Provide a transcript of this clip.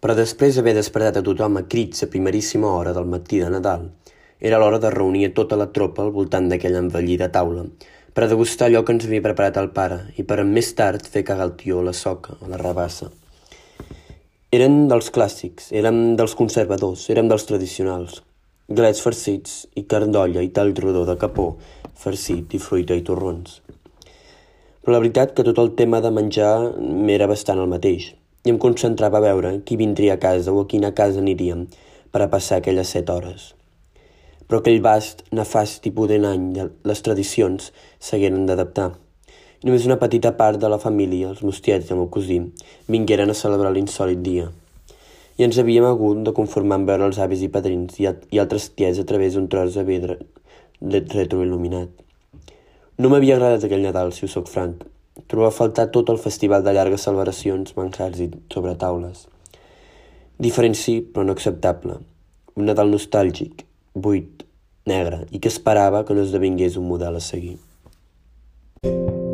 Però després d'haver despertat a tothom a crits a primeríssima hora del matí de Nadal, era l'hora de reunir tota la tropa al voltant d'aquella envellida taula, per a degustar allò que ens havia preparat el pare i per a més tard fer cagar el tió a la soca, a la rabassa. Eren dels clàssics, érem dels conservadors, érem dels tradicionals. Glets farcits i carn d'olla i tall rodó de capó, farcit i fruita i torrons. Però la veritat que tot el tema de menjar m'era bastant el mateix i em concentrava a veure qui vindria a casa o a quina casa aniríem per a passar aquelles set hores. Però aquell vast, nefast tipus any les tradicions s'hagueren d'adaptar. Només una petita part de la família, els mostiets i el meu cosí, vingueren a celebrar l'insòlid dia. I ens havíem hagut de conformar amb veure els avis i padrins i, i altres ties a través d'un tros de vidre retroil·luminat. No m'havia agradat aquell Nadal, si us soc franc, Trobo a faltar tot el festival de llargues celebracions, manjars i taules. Diferent sí, però no acceptable. Un Nadal nostàlgic, buit, negre, i que esperava que no esdevingués un model a seguir. thank you